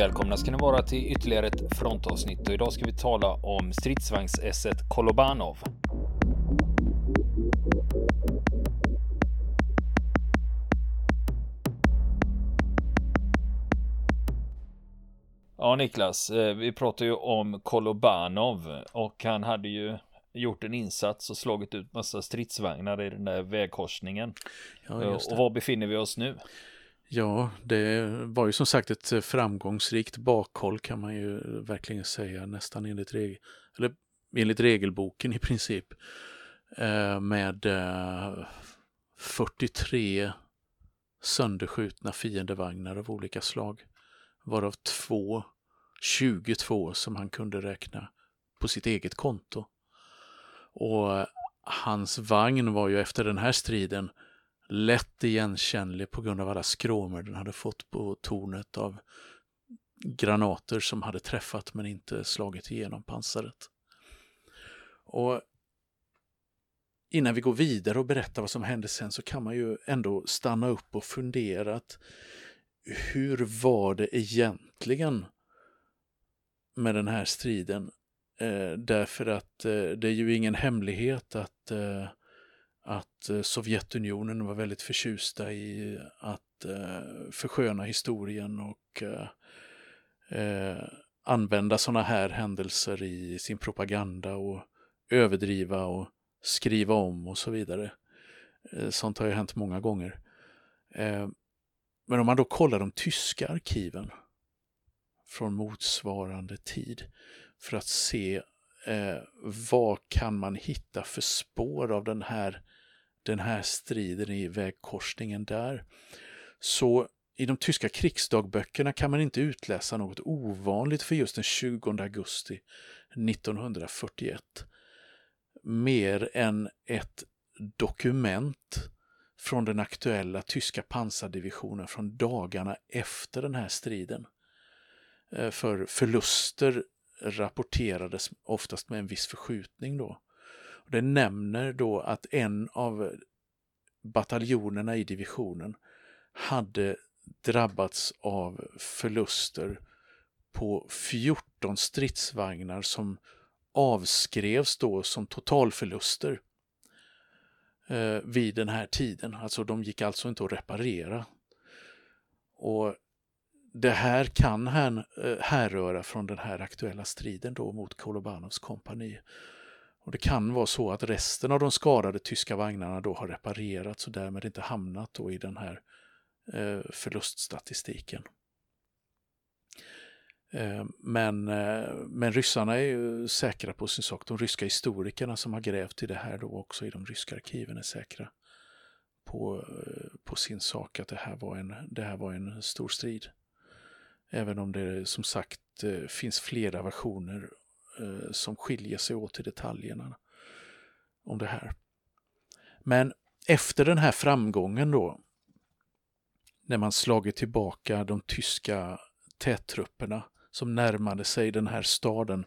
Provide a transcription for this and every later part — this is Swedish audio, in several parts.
Välkomna ska ni vara till ytterligare ett frontavsnitt och idag ska vi tala om stridsvagns-esset Kolobanov. Ja Niklas, eh, vi pratar ju om Kolobanov och han hade ju gjort en insats och slagit ut massa stridsvagnar i den där vägkorsningen. Ja, och var befinner vi oss nu? Ja, det var ju som sagt ett eh, framgångsrikt bakhåll kan man ju verkligen säga, nästan enligt, reg eller enligt regelboken i princip. Eh, med eh, 43 sönderskjutna fiendevagnar av olika slag. Varav två, 22 som han kunde räkna på sitt eget konto. Och eh, hans vagn var ju efter den här striden lätt igenkännlig på grund av alla skråmor den hade fått på tornet av granater som hade träffat men inte slagit igenom pansaret. Och innan vi går vidare och berättar vad som hände sen så kan man ju ändå stanna upp och fundera att hur var det egentligen med den här striden? Eh, därför att eh, det är ju ingen hemlighet att eh, att eh, Sovjetunionen var väldigt förtjusta i att eh, försköna historien och eh, eh använda sådana här händelser i sin propaganda och överdriva och skriva om och så vidare. Eh, sånt har ju hänt många gånger. Men om man då kollar de tyska arkiven från motsvarande tid för att se eh, vad kan man hitta för spår av den här den här striden i vägkorsningen där. Så i de tyska krigsdagböckerna kan man inte utläsa något ovanligt för just den 20 augusti 1941. Mer än ett dokument från den aktuella tyska pansardivisionen från dagarna efter den här striden. Eh, för förluster rapporterades oftast med en viss förskjutning då. Det nämner då att en av bataljonerna i divisionen hade drabbats av förluster på 14 stridsvagnar som avskrevs då som totalförluster eh, vid den här tiden. Alltså de gick alltså inte att reparera. Och det här kan här, eh, härröra från den här aktuella striden då mot Kolobanovs kompani. Och Det kan vara så att resten av de skadade tyska vagnarna då har reparerats och därmed inte hamnat då i den här eh, förluststatistiken. Eh, men, eh, men ryssarna är ju säkra på sin sak. De ryska historikerna som har grävt i det här då också i de ryska arkiven är säkra på, på sin sak att det här, var en, det här var en stor strid. Även om det som sagt finns flera versioner eh, som skiljer sig åt i detaljerna om det här. Men efter den här framgången då, när man slagit tillbaka de tyska tättrupperna som närmade sig den här staden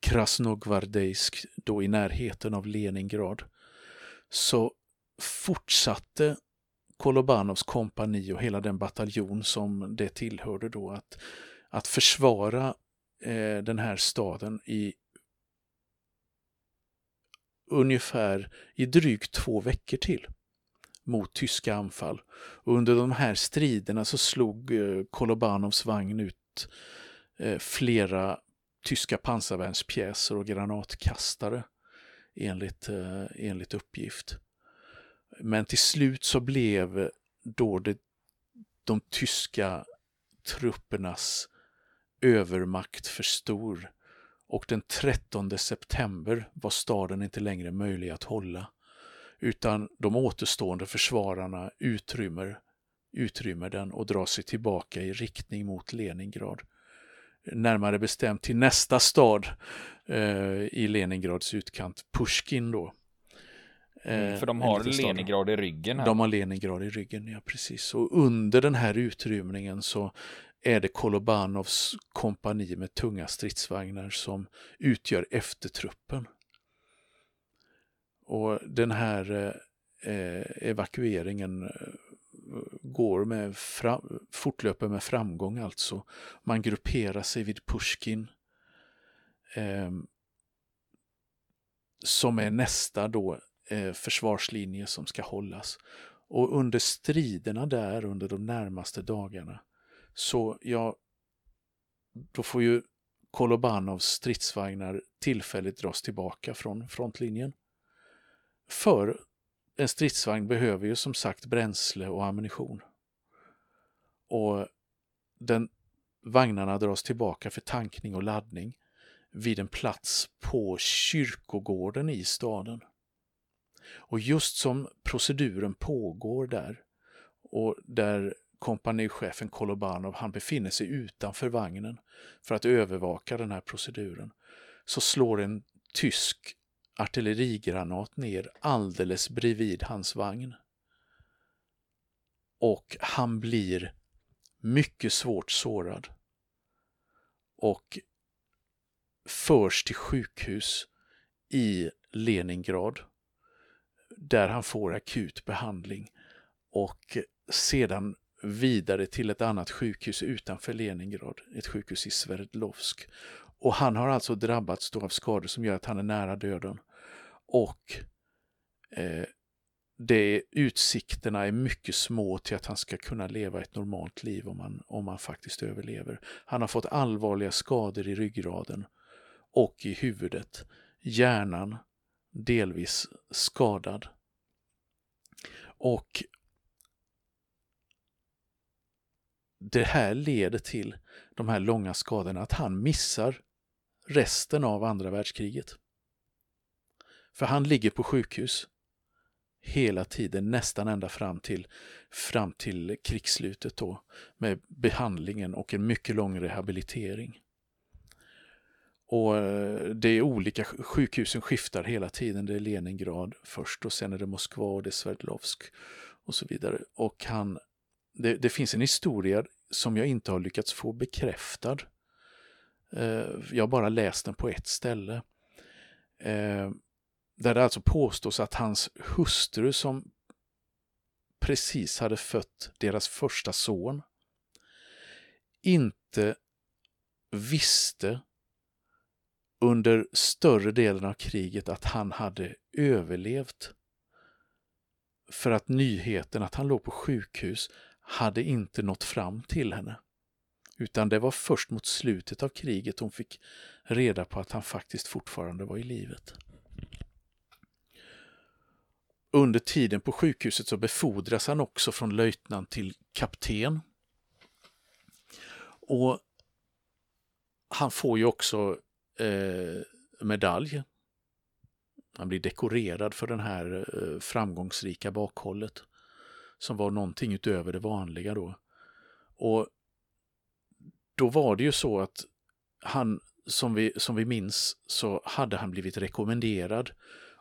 Krasnogvardejsk, då i närheten av Leningrad, så fortsatte Kolobanovs kompani och hela den bataljon som det tillhörde då att, att försvara eh, den här staden i ungefär i drygt två veckor till mot tyska anfall. Och under de här striderna så slog eh, Kolobanovs vagn ut eh, flera tyska pansarvärnspjäser och granatkastare enligt, eh, enligt uppgift. Men till slut så blev då det, de tyska truppernas övermakt för stor och den 13 september var staden inte längre möjlig att hålla utan de återstående försvararna utrymmer, utrymmer den och drar sig tillbaka i riktning mot Leningrad. Närmare bestämt till nästa stad eh, i Leningrads utkant, Pushkin då. Mm, för de har Leningrad i ryggen. Här. De har Leningrad i ryggen, ja precis. Och under den här utrymningen så är det Kolobanovs kompani med tunga stridsvagnar som utgör eftertruppen. Och den här eh, eh evakueringen eh, går med fram, fortlöper med framgång alltså. Man grupperar sig vid Pushkin. Eh, som är nästa då eh, försvarslinje som ska hållas. Och under striderna där under de närmaste dagarna så ja, då får ju Kolobanovs stridsvagnar tillfälligt dras tillbaka från frontlinjen. För en stridsvagn behöver ju som sagt bränsle och ammunition. Och den, vagnarna dras tillbaka för tankning och laddning vid en plats på kyrkogården i staden. Och just som proceduren pågår där och där kompanichefen Kolobanov han befinner sig utanför vagnen för att övervaka den här proceduren så slår en tysk artillerigranat ner alldeles bredvid hans vagn. Och han blir mycket svårt sårad och förs till sjukhus i Leningrad där han får akut behandling och sedan vidare till ett annat sjukhus utanför Leningrad, ett sjukhus i Sverdlovsk. Och han har alltså drabbats av skador som gör att han är nära döden. Och eh, det, utsikterna är mycket små till att han ska kunna leva ett normalt liv om han, om han faktiskt överlever. Han har fått allvarliga skador i ryggraden och i huvudet. Hjärnan delvis skadad. Och det här leder till de här långa skadorna, att han missar resten av andra världskriget. För han ligger på sjukhus hela tiden, nästan ända fram till, fram till krigsslutet då, med behandlingen och en mycket lång rehabilitering. Och eh, det är olika, sjukhusen skiftar hela tiden. Det är Leningrad först och sen är det Moskva och det är Sverdlovsk och så vidare. Och han, det, det finns en historia som jag inte har lyckats få bekräftad. Eh, jag har bara läst den på ett ställe. Eh, där det alltså påstås att hans hustru som precis hade fött deras första son inte visste under större delen av kriget att han hade överlevt. För att nyheten att han låg på sjukhus hade inte nått fram till henne. Utan det var först mot slutet av kriget hon fick reda på att han faktiskt fortfarande var i livet. Under tiden på sjukhuset så befordras han också från löjtnant till kapten. Och han får ju också eh, medalj. Han blir dekorerad för den här eh, framgångsrika bakhållet som var någonting utöver det vanliga då. Och då var det ju så att han, som vi, som vi minns, så hade han blivit rekommenderad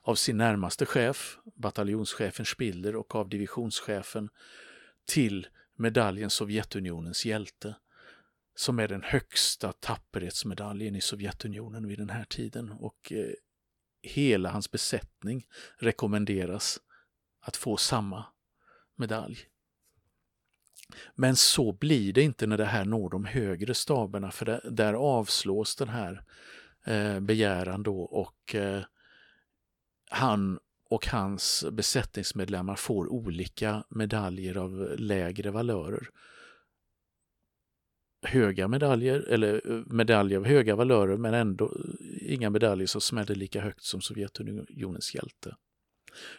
av sin närmaste chef, bataljonschefen Spiller och av divisionschefen till medaljen Sovjetunionens hjälte som är den högsta tapperhetsmedaljen i Sovjetunionen vid den här tiden och eh, hela hans besättning rekommenderas att få samma medalj. Men så blir det inte när det här når de högre staberna för där, där avslås den här eh, begäran då och eh, han och hans besättningsmedlemmar får olika medaljer av lägre valörer höga medaljer, eller eh, medaljer av höga valörer, men ändå eh, inga medaljer som smäller lika högt som Sovjetunionens hjälte.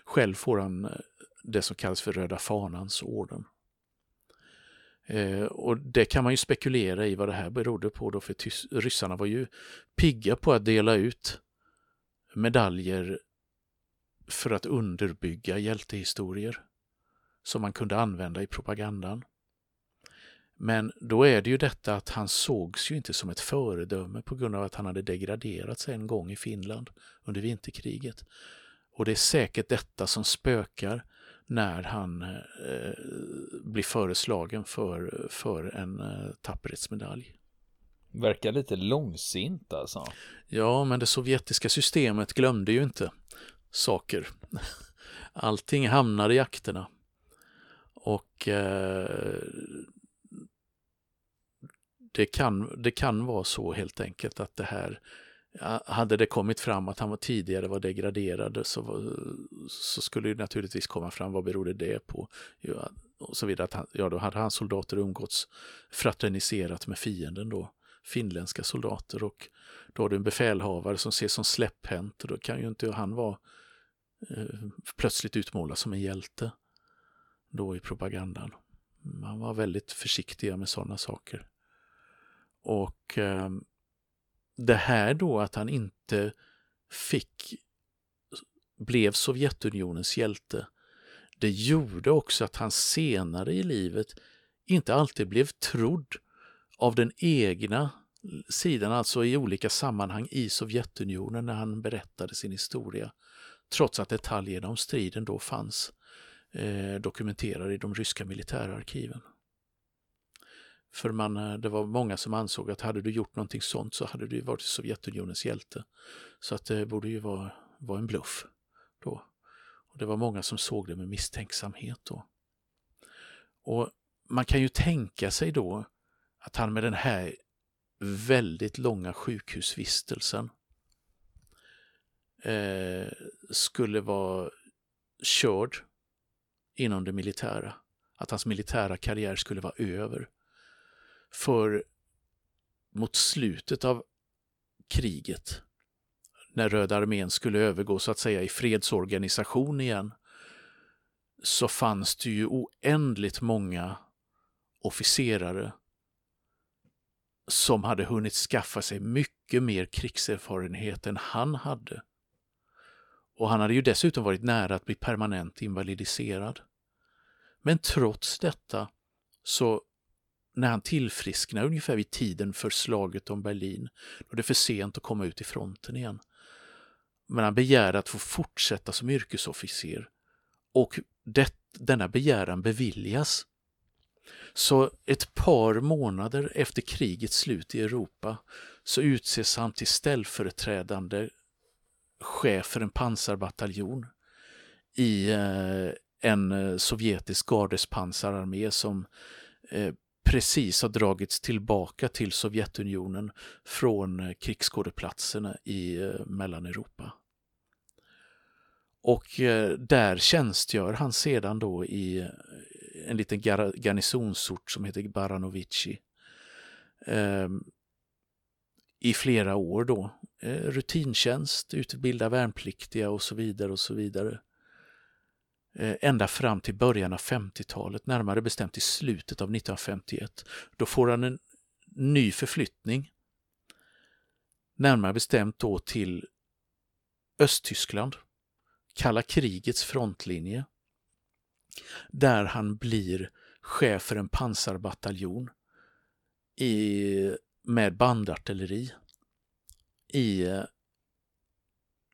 Själv får han eh, det som kallas för Röda Fanans orden. Eh, och det kan man ju spekulera i vad det här berodde på då, för ryssarna var ju pigga på att dela ut medaljer för att underbygga hjältehistorier som man kunde använda i propagandan. Men då är det ju detta att han sågs ju inte som ett föredöme på grund av att han hade degraderats en gång i Finland under vinterkriget. Och det är säkert detta som spökar när han eh, blir föreslagen för, för en eh, tapperhetsmedalj. Verkar lite långsint alltså. Ja, men det sovjetiska systemet glömde ju inte saker. Allting hamnade i akterna. Och eh, det, kan, det kan vara så helt enkelt att det här Eh, hade det kommit fram att han var tidigare var degraderad så, så skulle det naturligtvis komma fram vad berodde det på. Ja, och så vidare. Att han, ja, då hade hans soldater umgåtts fraterniserat med fienden då, finländska soldater och då har du en befälhavare som ses som släpphänt och då kan ju inte han vara eh, plötsligt utmålad som en hjälte då i propagandan. Man var väldigt försiktiga med sådana saker. Och eh, det här då att han inte fick blev Sovjetunionens hjälte, det gjorde också att han senare i livet inte alltid blev trodd av den egna sidan, alltså i olika sammanhang i Sovjetunionen när han berättade sin historia. Trots att detaljerna om striden då fanns eh, dokumenterade i de ryska militärarkiven. För man, eh, det var många som ansåg att hade du gjort någonting sånt så hade du varit Sovjetunionens hjälte. Så att det borde ju vara, vara en bluff då. Och det var många som såg det med misstänksamhet då. Och man kan ju tänka sig då att han med den här väldigt långa sjukhusvistelsen eh, skulle vara körd inom det militära. Att hans militära karriär skulle vara över. För mot slutet av kriget, när Röda armén skulle övergå så att säga i fredsorganisation igen, så fanns det ju oändligt många officerare som hade hunnit skaffa sig mycket mer krigserfarenhet än han hade. Och han hade ju dessutom varit nära att bli permanent invalidiserad. Men trots detta så när han tillfrisknar ungefär vid tiden för slaget om Berlin, då det är för sent att komma ut i fronten igen. Men han begär att få fortsätta som yrkesofficer och det, denna begäran beviljas. Så ett par månader efter krigets slut i Europa så utses han till ställföreträdande chef för en pansarbataljon i eh, en eh, sovjetisk gardespansararmé som eh, precis har dragits tillbaka till Sovjetunionen från eh, krigsskådeplatserna i eh, Mellaneuropa. Och eh, där tjänstgör han sedan då i en liten garnisonsort som heter Baranovici. Ehm, I flera år då. Rutintjänst, utbilda värnpliktiga och så vidare och så vidare. Eh, ända fram till början av 50-talet, närmare bestämt i slutet av 1951. Då får han en ny förflyttning. Närmare bestämt då till Östtyskland, kalla krigets frontlinje, där han blir chef för en pansarbataljon i, med bandartilleri i eh,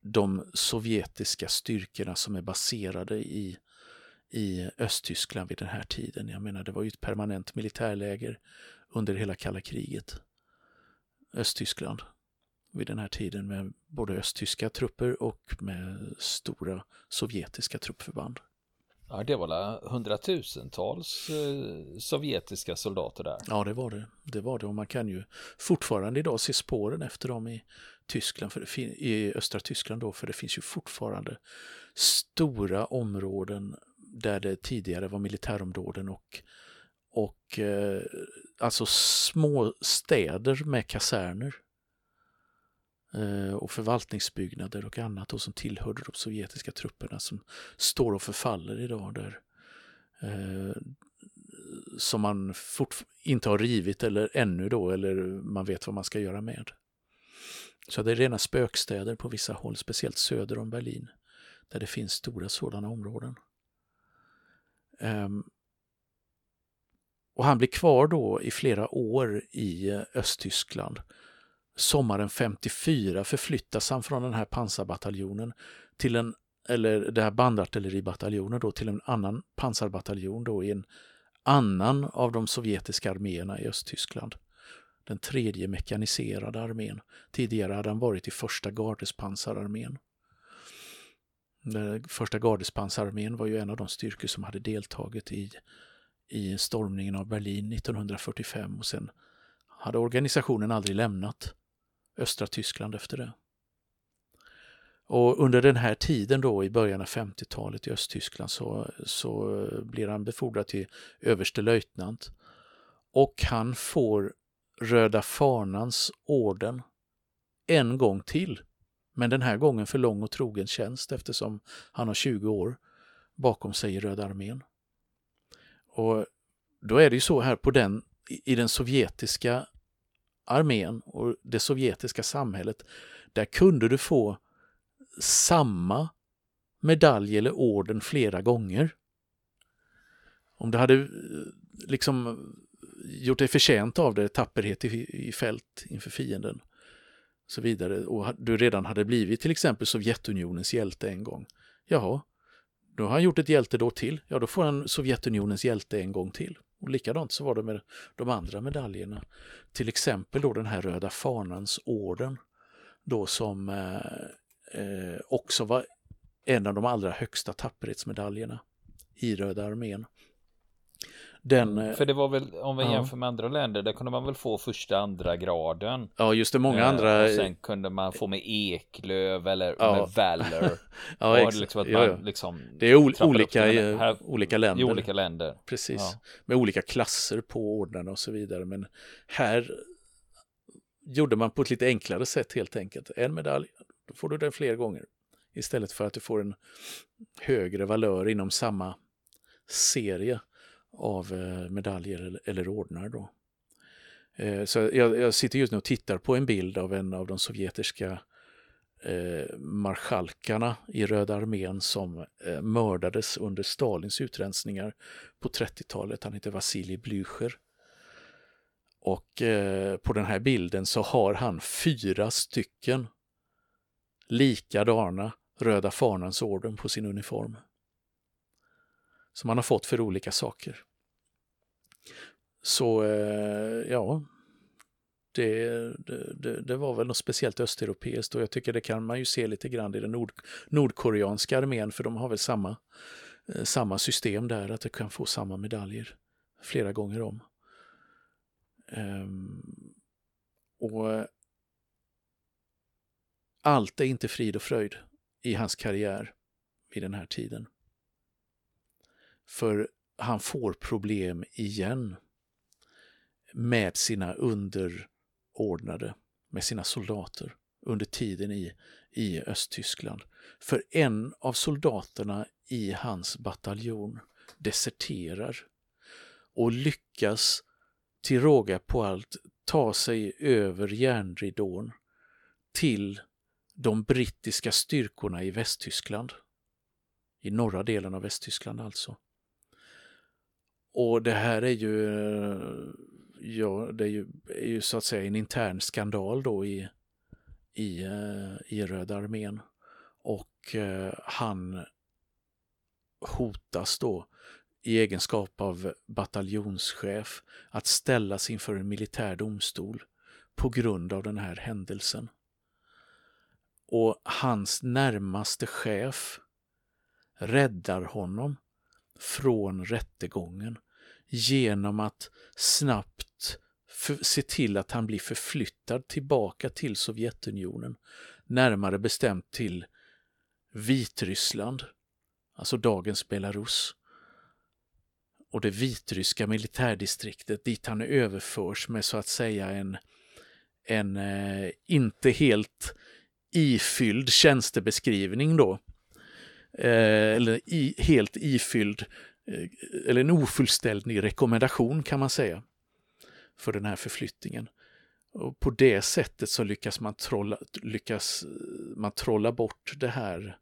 de sovjetiska styrkorna som är baserade i, i Östtyskland vid den här tiden. Jag menar, det var ju ett permanent militärläger under hela kalla kriget. Östtyskland vid den här tiden med både östtyska trupper och med stora sovjetiska truppförband. Ja, det var hundratusentals eh, sovjetiska soldater där. Ja, det var det. Det var det och man kan ju fortfarande idag se spåren efter dem i Tyskland, för i östra Tyskland då, för det finns ju fortfarande stora områden där det tidigare var militärområden och, och eh, alltså små städer med kaserner Eh, och förvaltningsbyggnader och annat och som tillhörde de sovjetiska trupperna som står och förfaller idag där. Eh, som man inte har rivit eller ännu då eller man vet vad man ska göra med. Så det är rena spökstäder på vissa håll, speciellt söder om Berlin, där det finns stora sådana områden. Ehm, och han blir kvar då i flera år i Östtyskland. Sommaren 54 förflyttas han från den här pansarbataljonen till en, eller det här bandartilleribataljonen då till en annan pansarbataljon då i en annan av de sovjetiska arméerna i Östtyskland den tredje mekaniserade armén. Tidigare hade han varit i första gardespansararmén. Första gardespansarmén var ju en av de styrkor som hade deltagit i, i stormningen av Berlin 1945 och sen hade organisationen aldrig lämnat östra Tyskland efter det. Och under den här tiden då i början av 50-talet i Östtyskland så, så blir han befordrad till överstelöjtnant och han får Röda Fanans orden en gång till. Men den här gången för lång och trogen tjänst eftersom han har 20 år bakom sig i Röda armén. Och då är det ju så här på den, i den sovjetiska armén och det sovjetiska samhället, där kunde du få samma medalj eller orden flera gånger. Om du hade eh, liksom gjort dig förtjänt av det, tapperhet i, i fält inför fienden och så vidare och du redan hade blivit till exempel Sovjetunionens hjälte en gång. Jaha, då har han gjort ett hjälte då till. Ja, då får han Sovjetunionens hjälte en gång till. Och likadant så var det med de andra medaljerna. Till exempel då den här Röda Fanans orden då som eh, eh också var en av de allra högsta tapperhetsmedaljerna i Röda armén. Den, mm, För det var väl, om vi ja. jämför med andra länder, där kunde man väl få första, andra graden. Ja, just det, många eh, andra. Och sen kunde man få med Eklöv eller ja. med Valor. ja, exakt. Liksom ja, ja. Liksom det är ol olika, i, här, olika länder. I olika länder. Precis, med olika klasser på ordnarna och så vidare. Men här gjorde man på ett lite enklare sätt helt enkelt. En medalj, då får du den fler gånger. Istället för att du får en högre valör inom samma serie av eh, medaljer eller ordnar. Då. Eh, så jag, jag, sitter just nu och tittar på en bild av en av de sovjetiska eh, marskalkarna i Röda armén som eh, mördades under Stalins utrensningar på 30-talet. Han heter Vasilij Blücher. Och eh, på den här bilden så har han fyra stycken likadana Röda Fanans orden på sin uniform. Som han har fått för olika saker. Så eh, ja, det, det, det, var väl något speciellt östeuropeiskt och jag tycker det kan man ju se lite grann i den nord, nordkoreanska armén för de har väl samma, eh, samma system där, att de kan få samma medaljer flera gånger om. Um, och allt är inte frid och fröjd i hans karriär vid den här tiden. För han får problem igen med sina underordnade, med sina soldater under tiden i, i Östtyskland. För en av soldaterna i hans bataljon deserterar och lyckas till råga på allt ta sig över järnridån till de brittiska styrkorna i Västtyskland. I norra delen av Västtyskland alltså. Och det här är ju, eh, ja, det är ju, är ju så att säga en intern skandal då i, i, eh, i Röda armén. Och eh, han hotas då i egenskap av bataljonschef att ställas inför en militär domstol på grund av den här händelsen. Och hans närmaste chef räddar honom från rättegången genom att snabbt se till att han blir förflyttad tillbaka till Sovjetunionen, närmare bestämt till Vitryssland, alltså dagens Belarus. Och det vitryska militärdistriktet dit han överförs med så att säga en, en eh, inte helt ifylld tjänstebeskrivning då. Eh, eller i, helt ifylld Eh, Eh, eller en ofullständig rekommendation kan man säga för den här förflyttningen. Och på det sättet så lyckas man trolla, lyckas eh, man trolla bort det här,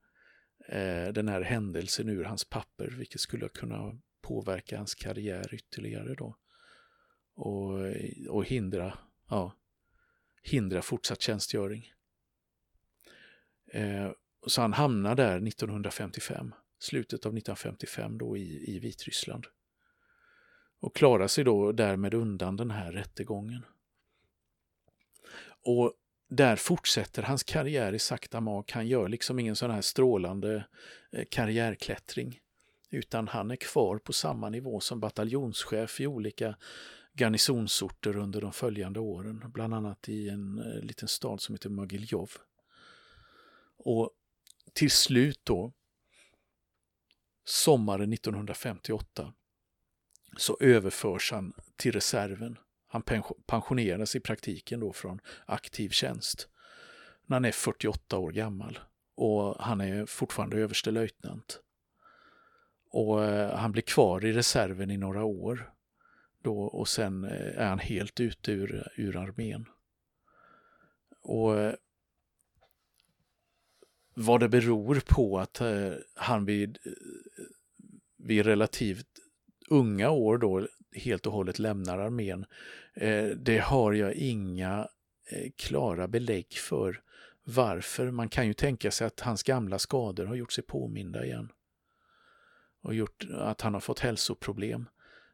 eh, den här händelsen ur hans papper, vilket skulle kunna påverka hans karriär ytterligare då. Och, eh, och hindra, ja, hindra fortsatt tjänstgöring. Eh, så han hamnar där 1955 slutet av 1955 då i, i Vitryssland. Och klarar sig då därmed undan den här rättegången. Och där fortsätter hans karriär i sakta mak. Han gör liksom ingen sån här strålande eh, karriärklättring. Utan han är kvar på samma nivå som bataljonschef i olika garnisonsorter under de följande åren. Bland annat i en eh, liten stad som heter Mogiljov. Och till slut då, sommaren 1958, så överförs han till reserven. Han pensioneras i praktiken då från aktiv tjänst när han är 48 år gammal och han är fortfarande överstelöjtnant. Och eh, han blir kvar i reserven i några år då och sen eh, är han helt ute ur, ur armén. Och eh, vad det beror på att eh, han vid, eh, vid relativt unga år då helt och hållet lämnar armén, eh, det har jag inga klara belägg för varför. Man kan ju tänka sig att hans gamla skador har gjort sig påminda igen och gjort att han har fått hälsoproblem.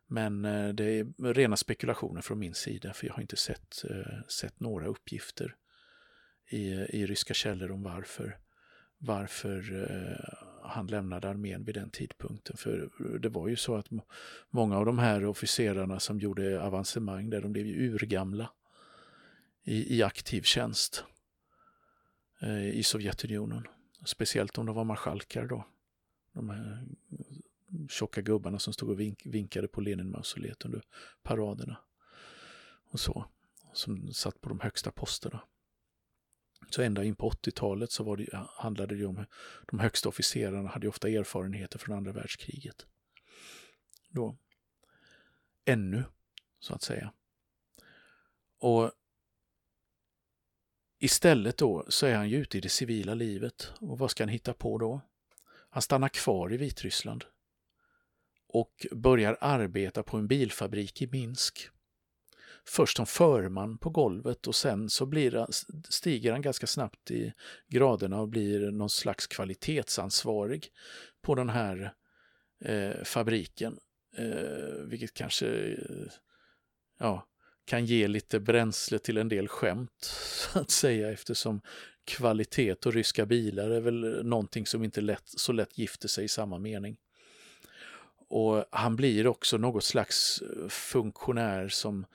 Men det är rena spekulationer från min sida för jag har inte sett, sett några uppgifter i, i ryska källor om varför, varför eh, han lämnade armén vid den tidpunkten. För det var ju så att många av de här officerarna som gjorde avancemang där, de blev ju urgamla i, i aktiv tjänst eh, i Sovjetunionen. Speciellt om de var marskalkar då de här tjocka gubbarna som stod och vink, vinkade på Lenin-mausoleet under paraderna. Och så. Som satt på de högsta posterna. Så ända in på 80-talet så var det, handlade det om de högsta officerarna hade ofta erfarenheter från andra världskriget. Då. Ännu, så att säga. Och istället då så är han ju ute i det civila livet. Och vad ska han hitta på då? Han stannar kvar i Vitryssland och börjar arbeta på en bilfabrik i Minsk. Först som förman på golvet och sen så blir, stiger han ganska snabbt i graderna och blir någon slags kvalitetsansvarig på den här eh, fabriken. Eh, vilket kanske eh, ja, kan ge lite bränsle till en del skämt så att säga eftersom kvalitet och ryska bilar är väl någonting som inte lätt, så lätt gifter sig i samma mening. Och han blir också något slags eh, funktionär som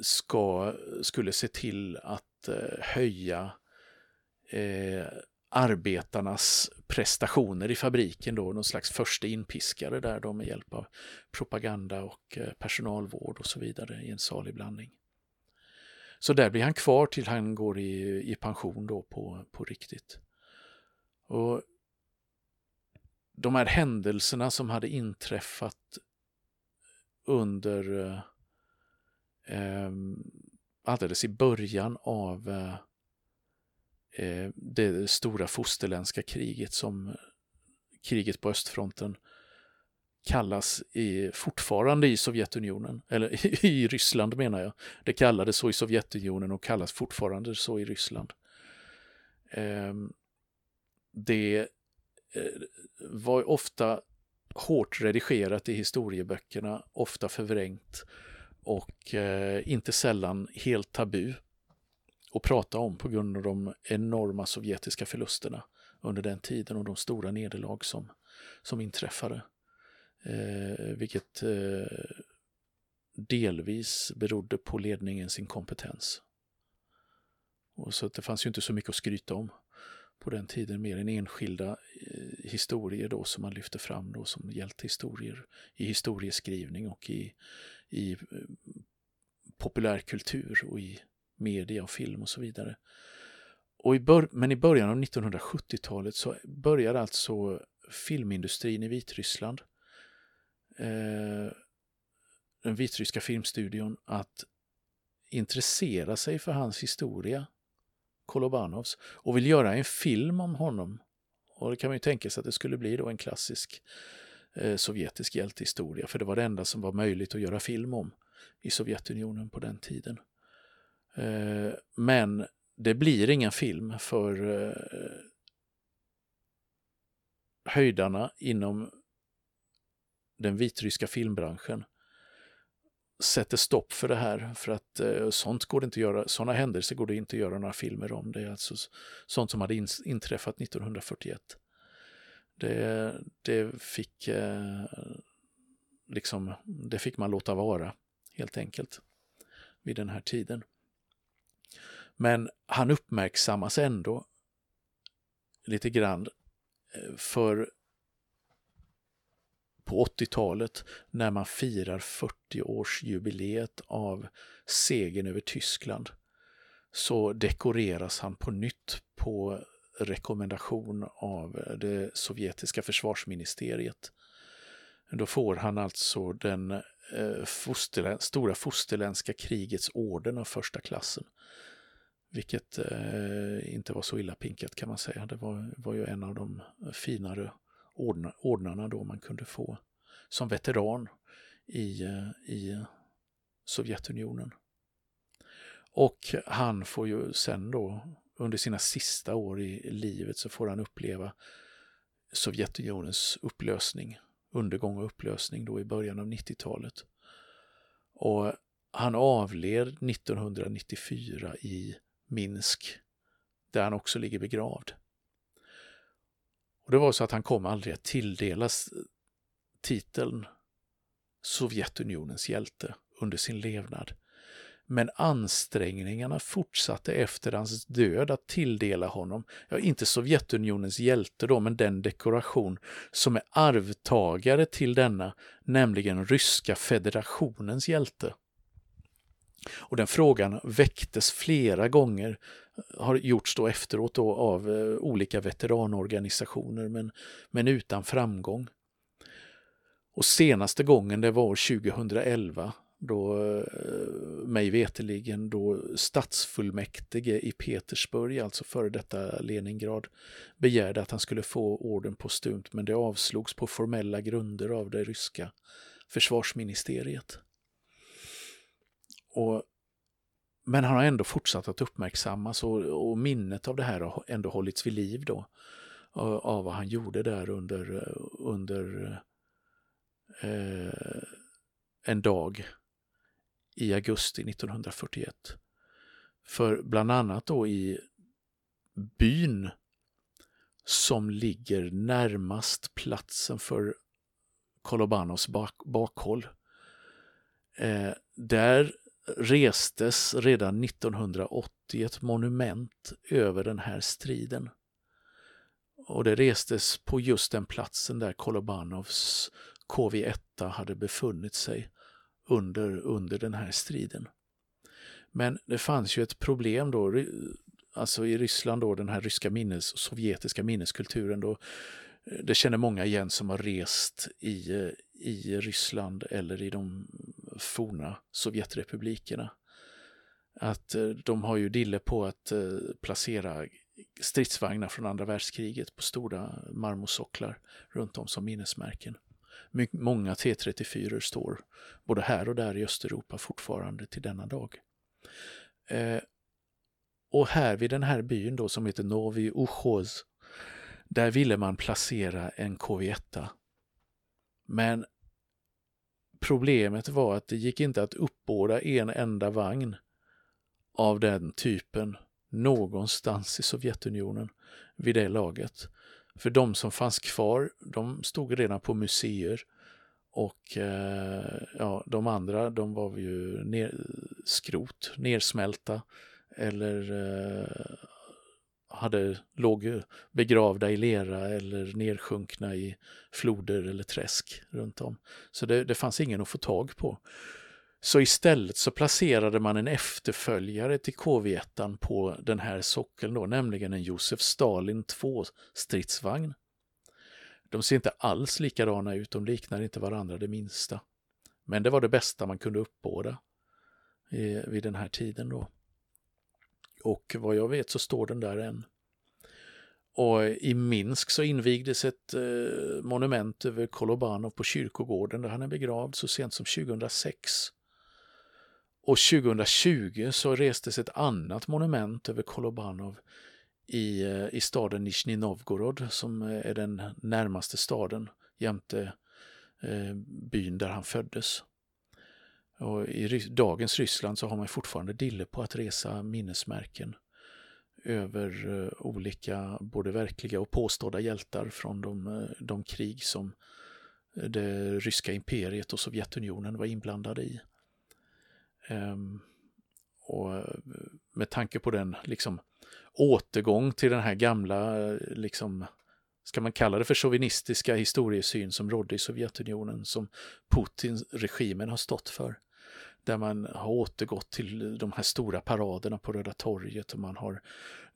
ska, skulle se till att eh, höja eh, arbetarnas prestationer i fabriken då, någon slags första inpiskare där de med hjälp av propaganda och eh, personalvård och så vidare i en salig blandning. Så där blir han kvar till han går i, i pension då på, på riktigt. Och de här händelserna som hade inträffat under eh, eh, alldeles i början av eh, eh, det stora fosterländska kriget som kriget på östfronten kallas i, fortfarande i Sovjetunionen, eller i Ryssland menar jag. Det kallades så i Sovjetunionen och kallas fortfarande så i Ryssland. Eh, det eh, var ofta hårt redigerat i historieböckerna, ofta förvrängt och eh, inte sällan helt tabu att prata om på grund av de enorma sovjetiska förlusterna under den tiden och de stora nederlag som, som inträffade. Eh, vilket eh, delvis berodde på ledningens inkompetens. Och så det fanns ju inte så mycket att skryta om på den tiden, mer än enskilda eh, historier då som man lyfte fram då som hjältehistorier i historieskrivning och i, i eh, populärkultur och i media och film och så vidare. Och i bör men i början av 1970-talet så börjar alltså filmindustrin i Vitryssland eh, den vitryska filmstudion att intressera sig för hans historia, Kolobanovs, och vill göra en film om honom. Och det kan man ju tänka sig att det skulle bli då en klassisk eh, Eh, sovjetisk hjältehistoria, för det var det enda som var möjligt att göra film om i Sovjetunionen på den tiden. Eh, men det blir ingen film för eh, höjdarna inom den vitryska filmbranschen sätter stopp för det här för att eh, sånt går det inte att göra, sådana händelser går det inte att göra några filmer om. Det är alltså sånt som hade in, inträffat 1941. Det, det fick eh, liksom, det fick man låta vara helt enkelt vid den här tiden. Men han uppmärksammas ändå lite grann eh, för på 80-talet när man firar 40-årsjubileet av segern över Tyskland så dekoreras han på nytt på rekommendation av det sovjetiska försvarsministeriet. Då får han alltså den eh, fosterlän stora fosterländska krigets orden av första klassen. Vilket eh, inte var så illa pinkat kan man säga. Det var, var ju en av de finare ordna, ordnarna då man kunde få som veteran i, eh, i Sovjetunionen. Och han får ju sen då under sina sista år i livet så får han uppleva Sovjetunionens upplösning, undergång och upplösning då i början av 90-talet. Och han avled 1994 i Minsk, där han också ligger begravd. Och det var så att han kom aldrig att tilldelas titeln Sovjetunionens hjälte under sin levnad. Men ansträngningarna fortsatte efter hans död att tilldela honom, ja inte Sovjetunionens hjälte då, men den dekoration som är arvtagare till denna, nämligen Ryska federationens hjälte. Och den frågan väcktes flera gånger, har gjorts då efteråt då av eh, olika veteranorganisationer men, men utan framgång. Och senaste gången det var år 2011 då eh, mig veteligen då stadsfullmäktige i Petersburg, alltså före detta Leningrad, begärde att han skulle få orden postumt men det avslogs på formella grunder av det ryska försvarsministeriet. Och, men han har ändå fortsatt att uppmärksammas och, och minnet av det här har ändå hållits vid liv då av vad han gjorde där under, under eh, en dag i augusti 1941. För bland annat då i byn som ligger närmast platsen för Kolobanovs bak bakhåll. Eh, där restes redan 1980 ett monument över den här striden. Och det restes på just den platsen där Kolobanovs KV1 hade befunnit sig under, under den här striden. Men det fanns ju ett problem då, alltså i Ryssland då, den här ryska minnes, sovjetiska minneskulturen då, eh, det känner många igen som har rest i, eh, i Ryssland eller i de forna Sovjetrepublikerna. Att eh, de har ju dille på att placera stridsvagnar från andra världskriget på stora marmorsocklar runt om som minnesmärken. Många T34 står både här och där i Östeuropa fortfarande till denna dag. Eh, och här vid den här byn då som heter Novi Uchoz, där ville man placera en KV1. Men problemet var att det gick inte att uppbåda en enda vagn av den typen någonstans i Sovjetunionen vid det laget. För de som fanns kvar, de stod redan på museer. Och eh, ja, de andra, de var ju ner, skrot, nersmälta eller eh, hade, låg begravda i lera eller nersjunkna i floder eller träsk runt om. Så det, det fanns ingen att få tag på. Så istället så placerade man en efterföljare till KV1 på den här sockeln då, nämligen en Josef Stalin 2-stridsvagn. De ser inte alls likadana ut, de liknar inte varandra det minsta. Men det var det bästa man kunde uppbåda eh, vid den här tiden då. Och vad jag vet så står den där än. Och i Minsk så invigdes ett eh, monument över Kolobanov på kyrkogården där han är begravd så sent som 2006. Och 2020 så restes ett annat monument över Kolobanov i, eh, i staden Nizjnij Novgorod som eh, är den närmaste staden jämte eh, byn där han föddes. Och i dagens Ryssland så har man fortfarande dille på att resa minnesmärken över eh, olika, både verkliga och påstådda hjältar från de, eh, de krig som det ryska imperiet och Sovjetunionen var inblandade i. Um, och eh, med tanke på den liksom återgång till den här gamla, eh, liksom, ska man kalla det för chauvinistiska historiesyn som rådde i Sovjetunionen, som Putin-regimen har stått för. Där man har återgått till de här stora paraderna på Röda torget och man har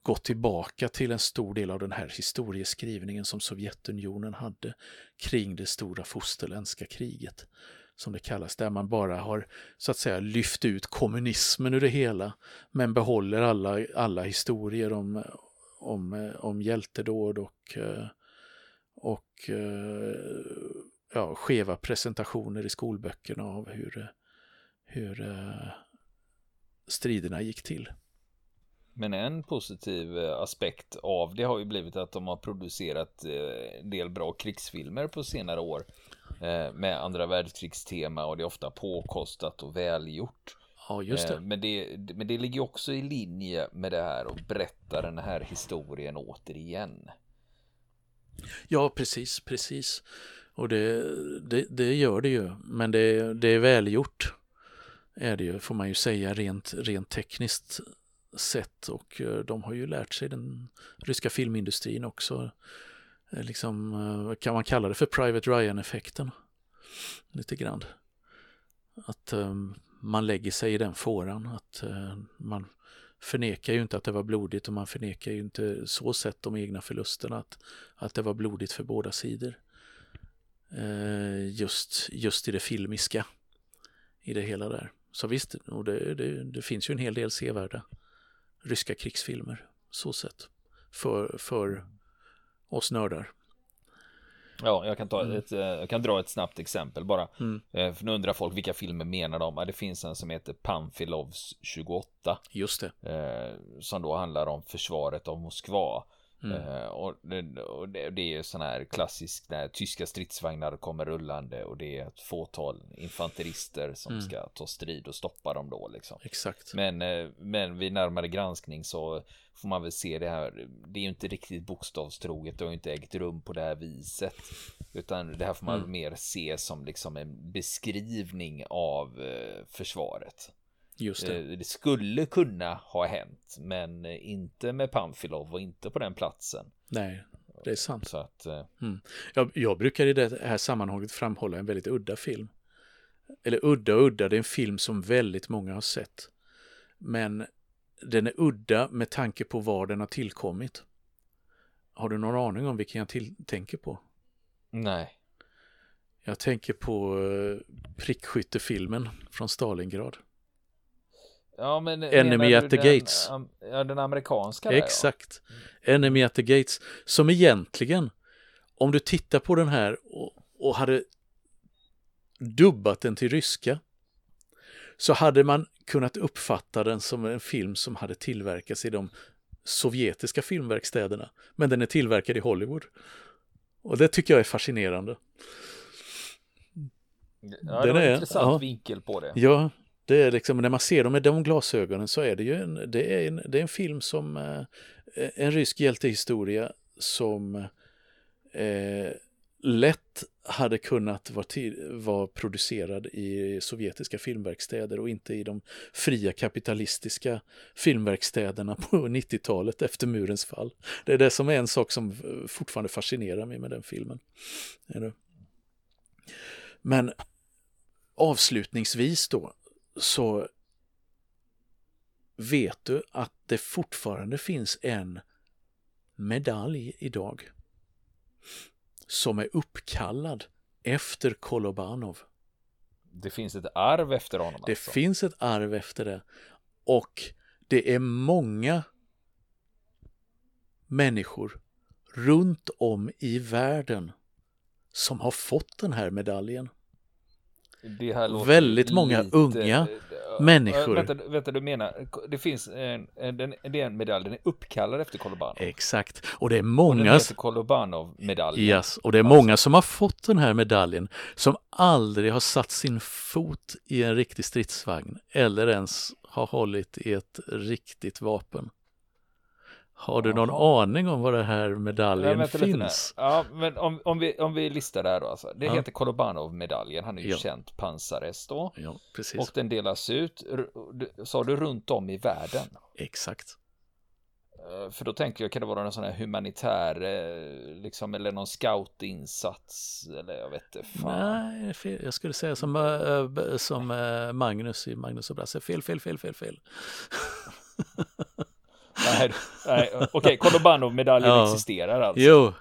gått tillbaka till en stor del av den här historieskrivningen som Sovjetunionen hade kring det stora fosterländska kriget som det kallas, där man bara har så att säga lyft ut kommunismen ur det hela men behåller alla, alla historier om, om, om hjältedåd och, eh, och eh, ja, skeva presentationer i skolböckerna av hur, hur eh, striderna gick till. Men en positiv aspekt av det har ju blivit att de har producerat en del bra krigsfilmer på senare år. Eh, med andra världskrigstema och det är ofta påkostat och välgjort. Ja, just det. Eh, men det, men det ligger också i linje med det här och berätta den här historien återigen. Ja, precis, precis. Och det, det, det gör det ju, men det, det är välgjort. Är det ju, får man ju säga, rent, rent tekniskt sett. Och eh, de har ju lärt sig den ryska filmindustrin också Eh, liksom, eh, kan man kalla det för Private Ryan-effekten? Lite grann. Att um, man lägger sig i den fåran, att uh, man förnekar ju inte att det var blodigt och man förnekar ju inte så sett de egna förlusterna att, att det var blodigt för båda sidor. Uh, just, just i det filmiska i det hela där. Så visst, och det, det, det finns ju en hel del sevärda ryska krigsfilmer så sett för, för oss nördar. Ja, jag kan, ta mm. ett, eh, jag kan dra ett snabbt exempel bara. Mm. Eh, för nu undrar folk vilka filmer menar de? det finns en som heter Pamfilovs 28. Just det. Eh, som då handlar om försvaret av Moskva. Mm. och, det, och det, det, är sån här klassisk när tyska stridsvagnar kommer rullande och det är ett fåtal infanterister som mm. ska ta strid och stoppa dem då liksom. Exakt. Men, men vid närmare granskning så får man väl se det här. Det är ju inte riktigt bokstavstroget. Det har ju inte ägt rum på det här viset. Utan det här får man mm. mer se som liksom en beskrivning av eh, försvaret. Just det. Eh, det skulle kunna ha hänt, men inte med Pamfilov och inte på den platsen. Nej, det är sant. Så att, eh... mm. jag, jag brukar i det här sammanhanget framhålla en väldigt udda film. Eller udda och udda, det är en film som väldigt många har sett. Men den är udda med tanke på var den har tillkommit. Har du någon aning om vilken jag till tänker på? Nej. Jag tänker på uh, prickskyttefilmen från Stalingrad. Ja, men Enemy at the den, Gates. Ja, den amerikanska. Där, Exakt. Ja. Enemy at the Gates. Som egentligen, om du tittar på den här och, och hade dubbat den till ryska så hade man kunnat uppfatta den som en film som hade tillverkats i de sovjetiska filmverkstäderna. Men den är tillverkad i Hollywood. Och det tycker jag är fascinerande. Ja, det var en intressant ja, vinkel på det. Ja, det är liksom när man ser dem med de glasögonen så är det ju en, det är en, det är en film som eh, en rysk hjältehistoria som eh, lätt hade kunnat vara, vara producerad i sovjetiska filmverkstäder och inte i de fria kapitalistiska filmverkstäderna på 90-talet efter murens fall. Det är det som är en sak som eh, fortfarande fascinerar mig med den filmen. Men avslutningsvis då så vet du att det fortfarande finns en medalj idag som är uppkallad efter Kolobanov. Det finns ett arv efter honom? Det alltså. finns ett arv efter det. Och det är många människor runt om i världen som har fått den här medaljen. Väldigt många lite, unga. människor. Vänta, vänta, du menar, det finns en, en, det en medalj, den är uppkallad efter Kolobanov. Exakt, och det är många... Och Kolobanov-medaljen. Yes, och det är många som har fått den här medaljen som aldrig har satt sin fot i en riktig stridsvagn eller ens har hållit i ett riktigt vapen. Har du någon Aha. aning om vad det här medaljen ja, finns? Ja, men om, om, vi, om vi listar där då alltså. Det ja. heter Kolobanov-medaljen. Han är ju ja. känt pansarest då. Ja, precis. Och den delas ut, sa du, runt om i världen? Exakt. Eh, för då tänker jag, kan det vara någon sån här humanitär, eh, liksom, eller någon scoutinsats, eller jag vet inte. Fan. Nej, jag skulle säga som, äh, som Magnus i Magnus och Brasse, fel, fel, fel, fel, fel. nej, nej okej, okay, Kolobanov-medaljen ja. existerar alltså. Jo,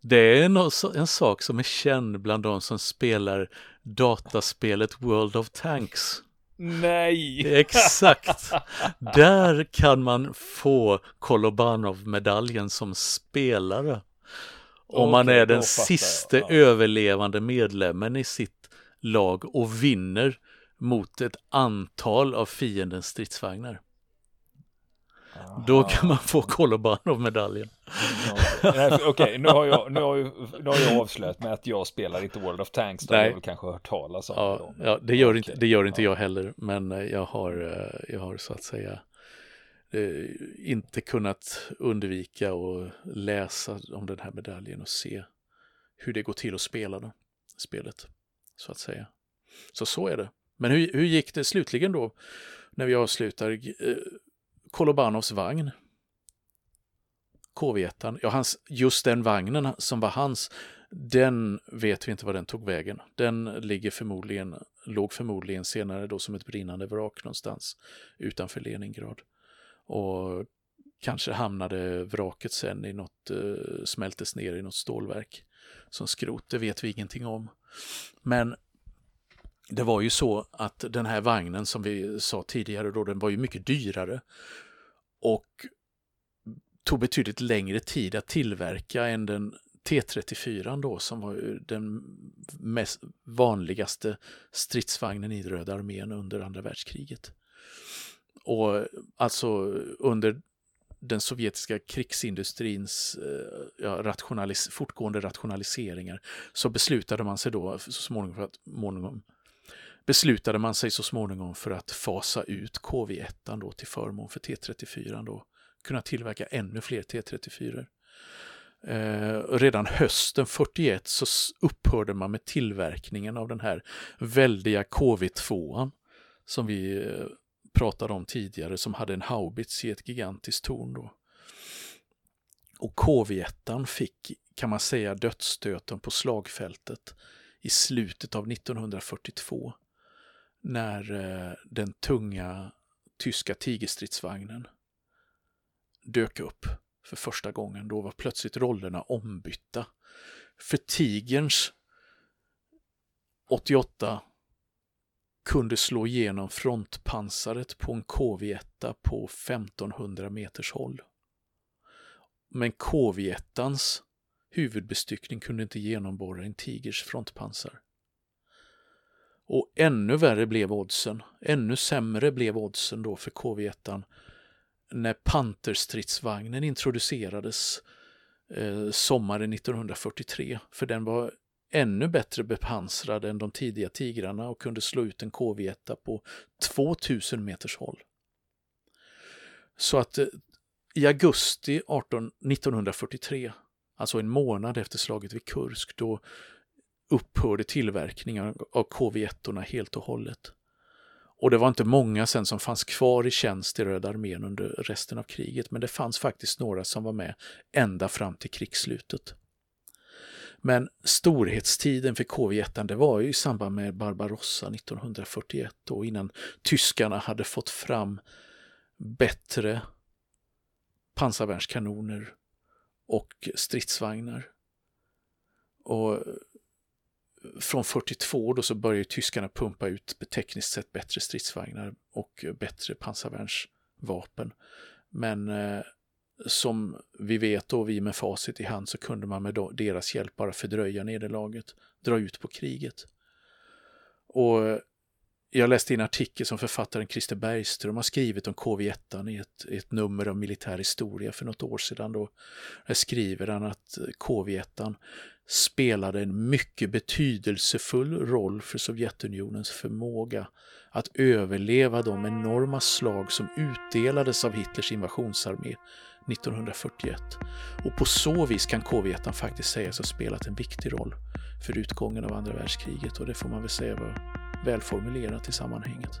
det är en, en sak som är känd bland de som spelar dataspelet World of Tanks. Nej! Exakt! Där kan man få Kolobanov-medaljen som spelare. Om okay, man är den sista ja. överlevande medlemmen i sitt lag och vinner mot ett antal av fiendens stridsvagnar. Då kan man få Kolobanov-medaljen. Okej, okay, nu, har jag, nu, har jag, nu har jag avslöjat med att jag spelar inte World of Tanks. Då Nej. jag väl kanske hört talas om ja, ja, det gör, okay. inte, det gör inte ja. jag heller. Men eh, jag har, eh, jag har så att säga eh, inte kunnat undvika att läsa om den här medaljen och se hur det går till att spela det, spelet. Så att säga. Så så är det. Men hur, hur gick det slutligen då när vi avslutar? Kolobanovs vagn. KV1, ja, hans, just den vagnen som var hans, den vet vi inte var den tog vägen. Den ligger förmodligen, låg förmodligen senare då som ett brinnande vrak någonstans utanför Leningrad. Och kanske hamnade vraket sen i något, eh, smältes ner i något stålverk som skrot, det vet vi ingenting om. Men det var ju så att den här vagnen som vi sa tidigare då, den var ju mycket dyrare och tog betydligt längre tid att tillverka än den T34 då som var den mest vanligaste stridsvagnen i Röda armén under andra världskriget. Och alltså under den sovjetiska krigsindustrins eh, ja, rationalis fortgående rationaliseringar så beslutade man sig då så småningom för att småningom beslutade man sig så småningom för att fasa ut KV1 då till förmån för T34 då, kunna tillverka ännu fler T34. Eh, redan hösten 41 så upphörde man med tillverkningen av den här väldiga KV2 som vi eh, pratade om tidigare som hade en haubits i ett gigantiskt torn. Då. Och KV1 fick, kan man säga, dödsstöten på slagfältet i slutet av 1942 när eh, den tunga tyska tigerstridsvagnen dök upp för första gången. Då var plötsligt rollerna ombytta. För Tigerns 88 kunde slå igenom frontpansaret på en KV1 på 1500 meters håll. Men KV1ans huvudbestyckning kunde inte genomborra en Tigers frontpansar. Och ännu värre blev oddsen, ännu sämre blev oddsen då för KV1 när Panterstridsvagnen introducerades eh, sommaren 1943. För den var ännu bättre bepansrad än de tidiga Tigrarna och kunde slå ut en KV1 på 2000 meters håll. Så att eh, i augusti 18, 1943, alltså en månad efter slaget vid Kursk, då upphörde tillverkningen av KV1 helt och hållet. Och det var inte många sen som fanns kvar i tjänst i Röda armén under resten av kriget, men det fanns faktiskt några som var med ända fram till krigsslutet. Men storhetstiden för KV1 det var ju i samband med Barbarossa 1941 och innan tyskarna hade fått fram bättre pansarvärnskanoner och stridsvagnar. Och från 42 då så börjar tyskarna pumpa ut tekniskt sett bättre stridsvagnar och bättre pansarvärnsvapen. Men eh, som vi vet och vi med facit i hand så kunde man med deras hjälp bara fördröja nederlaget, dra ut på kriget. Och eh, jag läste en artikel som författaren Christer Bergström har skrivit om KV1 i ett, ett nummer av Militär historia för något år sedan. Då där skriver han att KV1 spelade en mycket betydelsefull roll för Sovjetunionens förmåga att överleva de enorma slag som utdelades av Hitlers invasionsarmé 1941. Och på så vis kan KV1 faktiskt sägas ha spelat en viktig roll för utgången av andra världskriget och det får man väl säga var välformulerat i sammanhanget.